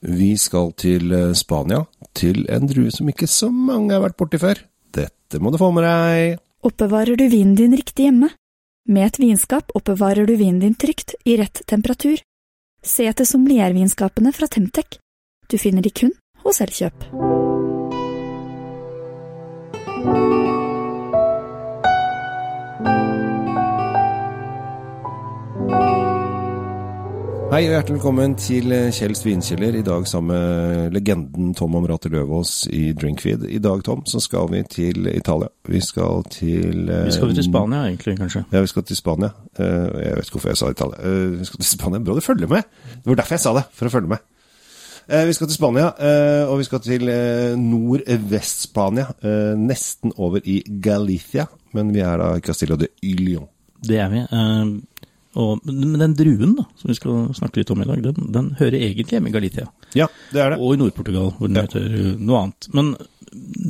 Vi skal til eh, Spania, til en drue som ikke så mange har vært borti før. Dette må du få med deg. Oppbevarer du vinen din riktig hjemme? Med et vinskap oppbevarer du vinen din trygt, i rett temperatur. Se etter sommeliervinskapene fra Temtec. Du finner de kun hos Elkjøp. Hei og hjertelig velkommen til Kjell Svinkjeller. I dag sammen med legenden Tom Amrati Løvaas i Drinkfeed. I dag, Tom, så skal vi til Italia. Vi skal til eh, Vi skal jo til Spania, egentlig, kanskje. Ja, vi skal til Spania. Eh, Jeg vet ikke hvorfor jeg sa Italia. Eh, Vi skal til Spania. Bra du følger med! Det var derfor jeg sa det, for å følge med. Eh, Vi skal til Spania, eh, og vi skal til eh, nordvest-Spania. eh, Nesten over i Galicia, men vi er da i Castillo de Ilion. Det er vi. Og, men den druen da, som vi skal snakke litt om i dag, den, den hører egentlig hjemme i Galicia. Ja, det er det. Og i Nord-Portugal, hvor den Ja. heter eh, noe annet. Men,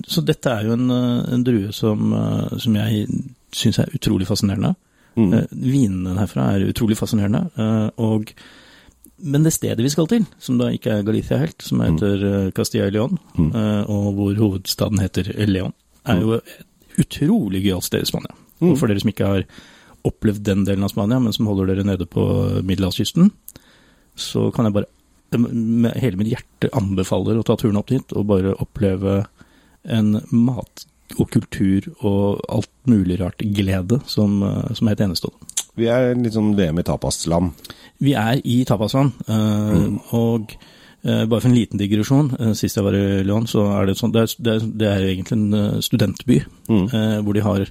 så dette er jo en, eh, en drue som, eh, som jeg syns er utrolig fascinerende. Mm. Vinene herfra er utrolig fascinerende. Og, men det stedet vi skal til, som da ikke er Galicia helt, som heter mm. Castilla y León, Mm. og hvor hovedstaden heter León, er jo et utrolig gøyalt sted i Spania. Mm. Og for dere som ikke har opplevd den delen av Spania, men som holder dere nede på middelhavskysten, så kan jeg bare med hele mitt hjerte anbefaler å ta turen opp dit og bare oppleve en mat og kultur og alt mulig rart glede som, eh, som er et enestående. Vi er litt sånn VM i tapasland. Vi er i Tapasland, eh, og øh, bare for en liten digresjon, eh, sist jeg var i Lyon, så er det sånn, det er, det er, det er egentlig en eh, studentby, Mm. øh, hvor de har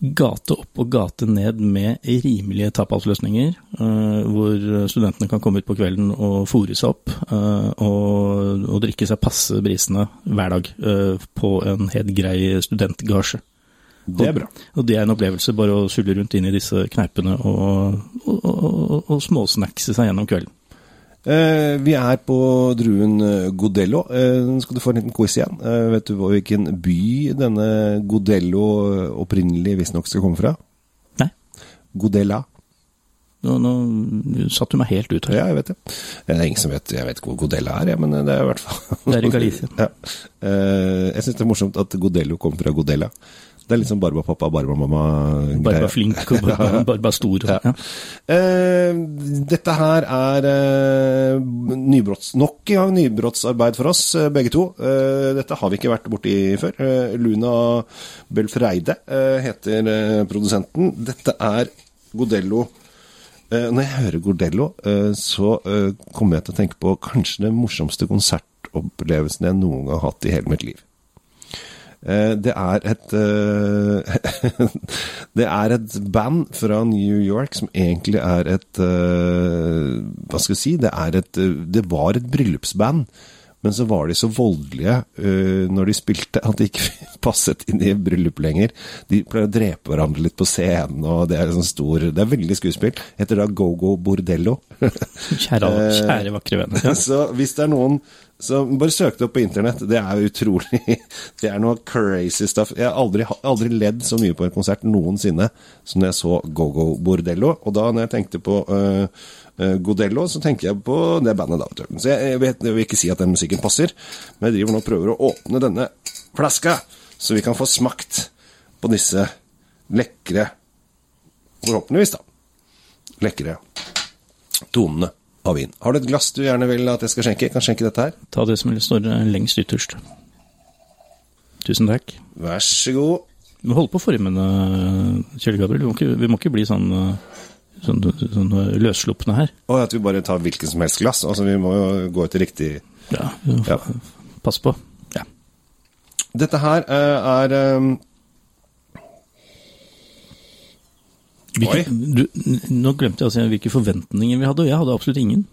gate opp og gate ned med rimelige tapasløsninger, eh, hvor studentene kan komme ut på kvelden og fòre seg opp, eh, og, og drikke seg passe brisene hver dag eh, på en helt grei studentgasje. Det er bra. Og det er en opplevelse, bare å sulle rundt inn i disse kneipene og, og, og, og småsnackse seg gjennom kvelden. Eh, vi er på druen eh, Godello. Eh, nå skal du få en liten quiz igjen. Eh, vet du hvilken by denne Godello opprinnelig visstnok skal komme fra? Nei. Godella. Nå, nå satte du meg helt ut her. Ja, jeg vet det. Det er ingen som vet Jeg vet ikke hvor Godella er, ja, men det er i hvert fall Det er i Galicia. ja. Eh, jeg syns det er morsomt at Godello kommer fra Godella. Det er litt sånn Barba pappa, Barba flink og barba, barba stor. Ja. Ja. Eh, dette her er eh, nybrotts, nok en gang nybrottsarbeid for oss, eh, begge to. Eh, dette har vi ikke vært borti før. Eh, Luna Belfreide eh, heter produsenten. Dette er Godello. Når jeg hører Godello, så kommer jeg til å tenke på kanskje den morsomste konsertopplevelsen jeg noen gang har hatt i hele mitt liv. Eh, Det er et eh, Det er et band fra New York som egentlig er et eh, Hva skal jeg si? Det, er et, det var et bryllupsband. Men så var de så voldelige uh, når de spilte at de ikke passet inn i bryllup lenger. De pleier å drepe hverandre litt på scenen, og det er sånn stor Det er veldig skuespill. Heter da Go-Go Bordello. Kjære, kjære vakre venner. Ja. Så hvis det er noen som bare søk det opp på internett, det er utrolig Det er noe crazy stuff. Jeg har aldri, aldri ledd så mye på en konsert noensinne som da jeg så Go-Go Bordello. Og da når jeg tenkte på uh, Godello, så tenker jeg på det bandet da. Så jeg, jeg, vet, jeg vil ikke si at den musikken passer, men jeg driver nå og prøver å åpne denne flaska, så vi kan få smakt på disse lekre Forhåpentligvis, da. Lekre tonene av vin. Har du et glass du gjerne vil at jeg skal skjenke? Jeg kan skjenke dette her. Ta det som står lengst ytterst. Tusen takk. Vær så god. Vi holder på formene, forme den, Kjell Gabriel. Vi må ikke, vi må ikke bli sånn, eh, sånn, sånn løsslupne her. Og at vi bare tar hvilket som helst glass. Altså, vi må jo gå etter riktig Ja, Ja. Pass på. Ja. Dette her er, er Hvilke, du, nå glemte jeg å si hvilke forventninger vi hadde, og jeg hadde absolutt ingen.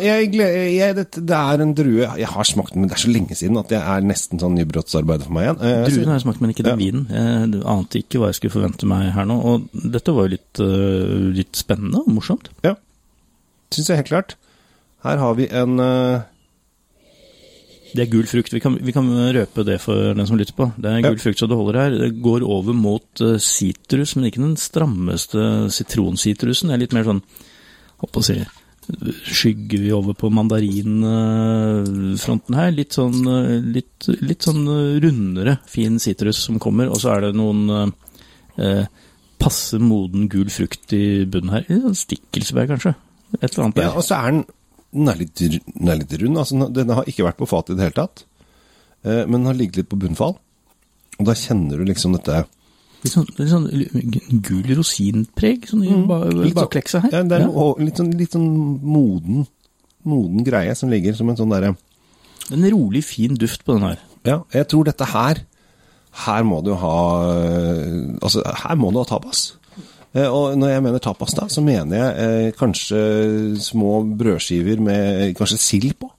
jeg, jeg, det, det er en drue Jeg har smakt den, men det er så lenge siden at det er nesten sånn nybrottsarbeid for meg igjen. Eh, Druen har jeg smakt, men ikke den Ja. vinen. Jeg ante ikke hva jeg skulle forvente meg her nå, og dette var jo litt, øh, litt spennende og morsomt. Ja. Syns jeg helt klart. Her har vi en eh, Det er gul frukt. Vi kan, vi kan røpe det for den som lytter på. Det er gul frukt så det holder her. Det går over mot øh, sitrus, men ikke den strammeste sitronsitrusen. Det er litt mer sånn, holdt på å si, skygger vi over på mandarinfronten her. Litt sånn, eh, litt, litt sånn eh, rundere fin sitrus som kommer, og så er det noen eh, passe moden gul frukt i bunnen her. Stikkelsbær, kanskje. Et eller annet Ja, og så er den, den, er litt, den er litt rund. Altså, den har ikke vært på fatet i det hele tatt. Eh, Men den har ligget litt på bunnfall. Og da kjenner du liksom dette Litt sånn, litt sånn gul rosinpreg sånn i Mm. Litt sånn- bakleksa her. Ja, det er Ja. noe- litt, sånn, litt sånn moden, moden greie som ligger som en sånn derre En rolig, fin duft på den her. Ja, jeg tror dette her Her må du ha Altså, her må du ha tapas. Eh, Og når jeg mener tapas, da, så mener jeg eh, kanskje små brødskiver med kanskje sild på.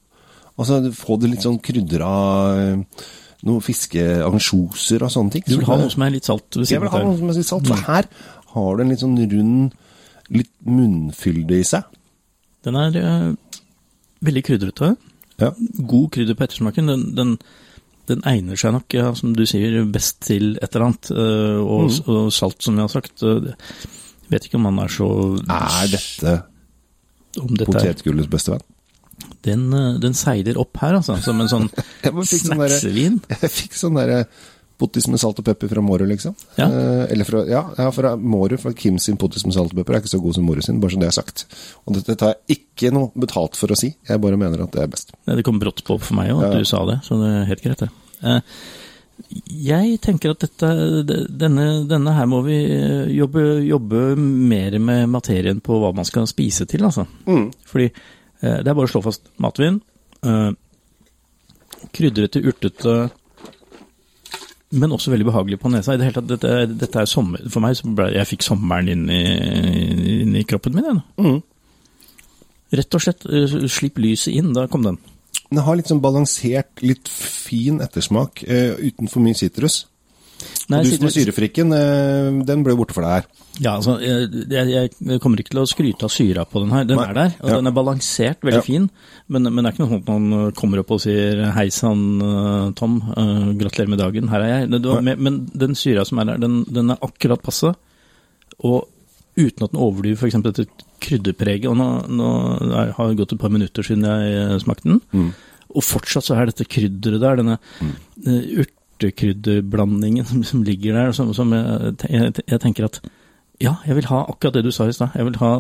Altså få det litt sånn krydra eh, Noe fiskeansjoser og sånne ting. Du vil ha noe som er litt salt Jeg vil ha noe som er litt salt, for her har du en litt sånn rund Litt munnfylde i seg. Den er eh, veldig krydrete. Ja. God krydder på ettersmaken. Den, den, den egner seg nok, ja, som du sier, best til et eller annet. eh, og, Mm. og salt, som jeg har sagt. eh, Jeg vet ikke om han er så Er dette dette potetgullets beste venn? den, eh, den seiler opp her, altså. Som en sånn sånn derre- Jeg fikk sånn derre pottis med salt og pepper fra Mårud, liksom. Ja. Eh, eller fra, ja, ja, fra Mårud, fra Kim sin pottis med salt og pepper er ikke så god som Mårud sin, bare så det er sagt. Og dette tar jeg ikke noe betalt for å si, jeg bare mener at det er best. Det kom brått på for meg òg, at Ja. du sa det, så det er helt greit, det. Eh, Jeg tenker at dette, denne, denne her må vi eh, jobbe, jobbe mer med materien på hva man skal spise til, altså. Fordi eh, det er bare å slå fast matvin. eh, Krydrete, urtete, men også veldig behagelig på nesa. I det hele tatt, dette, dette er sommer... For meg så ble jeg fikk sommeren inn i, inn i kroppen min, nå. Rett og slett, eh, slipp lyset inn, da kom den. Den har litt sånn balansert, litt fin ettersmak, uh, uten for mye sitrus. Nei, Og du som er syrefrikken, eh, den ble borte for deg her. Ja, altså, jeg, jeg, kommer ikke til å skryte av syra på den her. Den Nei, er der, og ja. den er balansert, veldig Ja. fin. Men, men det er ikke noe sånt man kommer opp og sier 'hei sann, eh, Tom, uh, gratulerer med dagen, her er jeg'. Nei. men, den syra som er der, den, den er akkurat passe. Og uten at den overdriver f.eks. dette krydderpreget. Og nå, nå jeg har det gått et par minutter siden jeg eh, smakte den, Mm. og fortsatt så er dette krydderet der, denne eh, urtekrydderblandingen som, som ligger der, som, som jeg, jeg, jeg tenker at ja, jeg vil ha akkurat det du sa i stad. Jeg vil ha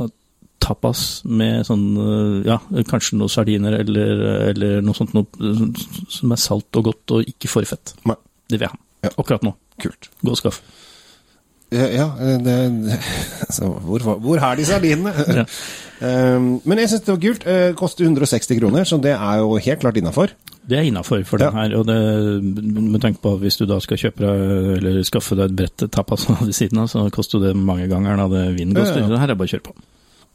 tapas med sånn, øh, ja, kanskje noen sardiner eller, eller noe sånt noe som er salt og godt og ikke for fett. Nei. Det vil jeg ha. Ja. Akkurat nå. Kult. Gå og skaff. Ja, ja det, altså, hvor, hvor er de sardinene? Ja. Um, men jeg syns det var kult. Eh, koster 160 kroner, så det er jo helt klart innafor. Det er innafor for den her. Og det, med tanke på hvis du da skal kjøpe eller skaffe deg et brett tapas ved siden av, så koster det mange ganger da det vinen koster. Ja, ja. Det her er bare å kjøre på.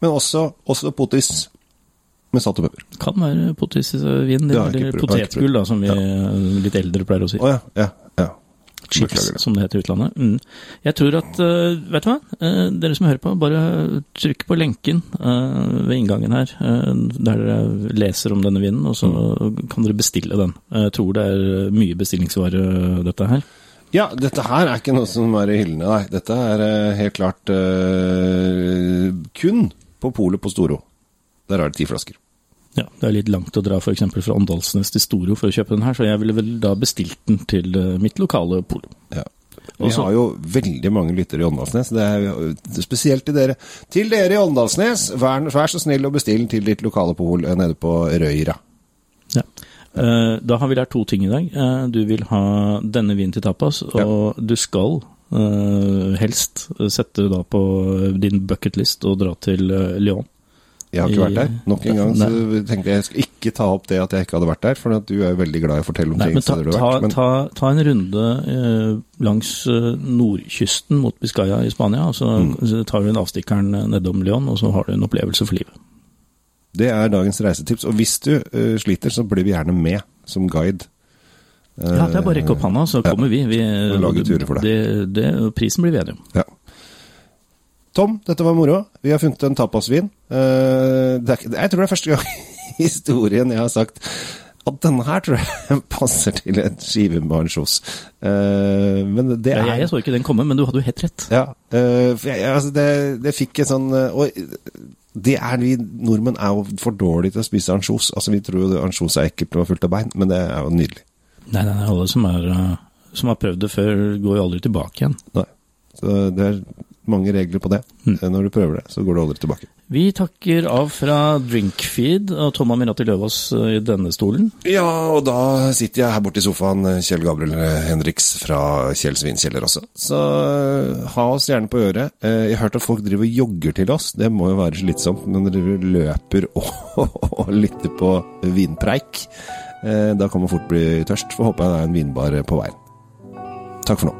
Men også, også potis med salt og pepper. Kan være potisvin jeg eller potetgull, da, som vi litt eldre pleier å si. Ja, ja, ja. Chips, som det heter i utlandet. Mm. Jeg tror at, eh, vet du hva, Eh, dere som hører på, bare trykk på lenken eh, ved inngangen her, der dere leser om denne vinen, og så kan dere bestille den. Jeg tror det er mye bestillingsvare, dette her. Ja, dette her er ikke noe som er i hyllene, nei. Dette er helt klart uh, kun på polet på Storo. Der er det ti flasker. Ja, Det er litt langt å dra f.eks. fra Åndalsnes til Storo for å kjøpe den her, så jeg ville vel da bestilt den til eh, mitt lokale pol. Ja. Vi Også- har jo veldig mange lyttere i Åndalsnes. Det er spesielt til dere. Til dere i Åndalsnes, vær, vær så snill å bestille til ditt lokale pol eh, nede på Røyra. Ja. Eh, Da har vi lært to ting i dag. Eh, Du vil ha denne vinen til tapas, og du skal eh, helst sette da på din bucketlist og dra til eh, Lyon. Jeg har ikke vært der. Nok en gang så tenkte jeg jeg skal ikke ta opp det at jeg ikke hadde vært der, for du er jo veldig glad i å fortelle om Nei, ting men ta, du har vært. Men ta, ta en runde eh, langs eh, nordkysten mot Biscaya i Spania, og så, Mm. så tar du en avstikkeren eh, nedom Lyon, og så har du en opplevelse for livet. det er dagens reisetips. Og hvis du eh, sliter, så blir vi gjerne med som guide. Ja, det er bare å rekke opp hånda, så Ja. kommer vi. vi lager lage turer for deg. Det, det, prisen blir vi enige om. Ja. Tom, dette var moro. Vi har funnet en tapasvin. Eh, er, jeg tror det er første gang i historien jeg har sagt at denne her tror jeg passer til en skive med ansjos. Eh, men det er jeg, jeg så ikke den komme, men du hadde jo helt rett. Ja, eh, jeg, altså det, det fikk en sånn Og Det er vi nordmenn er jo for dårlige til å spise ansjos. Altså, vi tror jo ansjos er ekkelt og fullt av bein, men det er jo nydelig. Nei, nei, alle som, er, som har prøvd det før, går jo aldri tilbake igjen. Nei. Så det er mange regler på det. Mm. Når du prøver det, så går du aldri tilbake. Vi takker av fra Drinkfeed og Tom Amirati Løvaas eh, i denne stolen. Ja, og da sitter jeg her borte i sofaen, Kjell Gabriel Henriks fra Kjell Svinkjeller også. Så ha oss gjerne på øret. Eh, Jeg har hørt at folk driver og jogger til oss. Det må jo være slitsomt, men dere løper og, og lytter på vinpreik. Eh, Da kan man fort bli tørst. Får håpe det er en vinbar på veien. Takk for nå.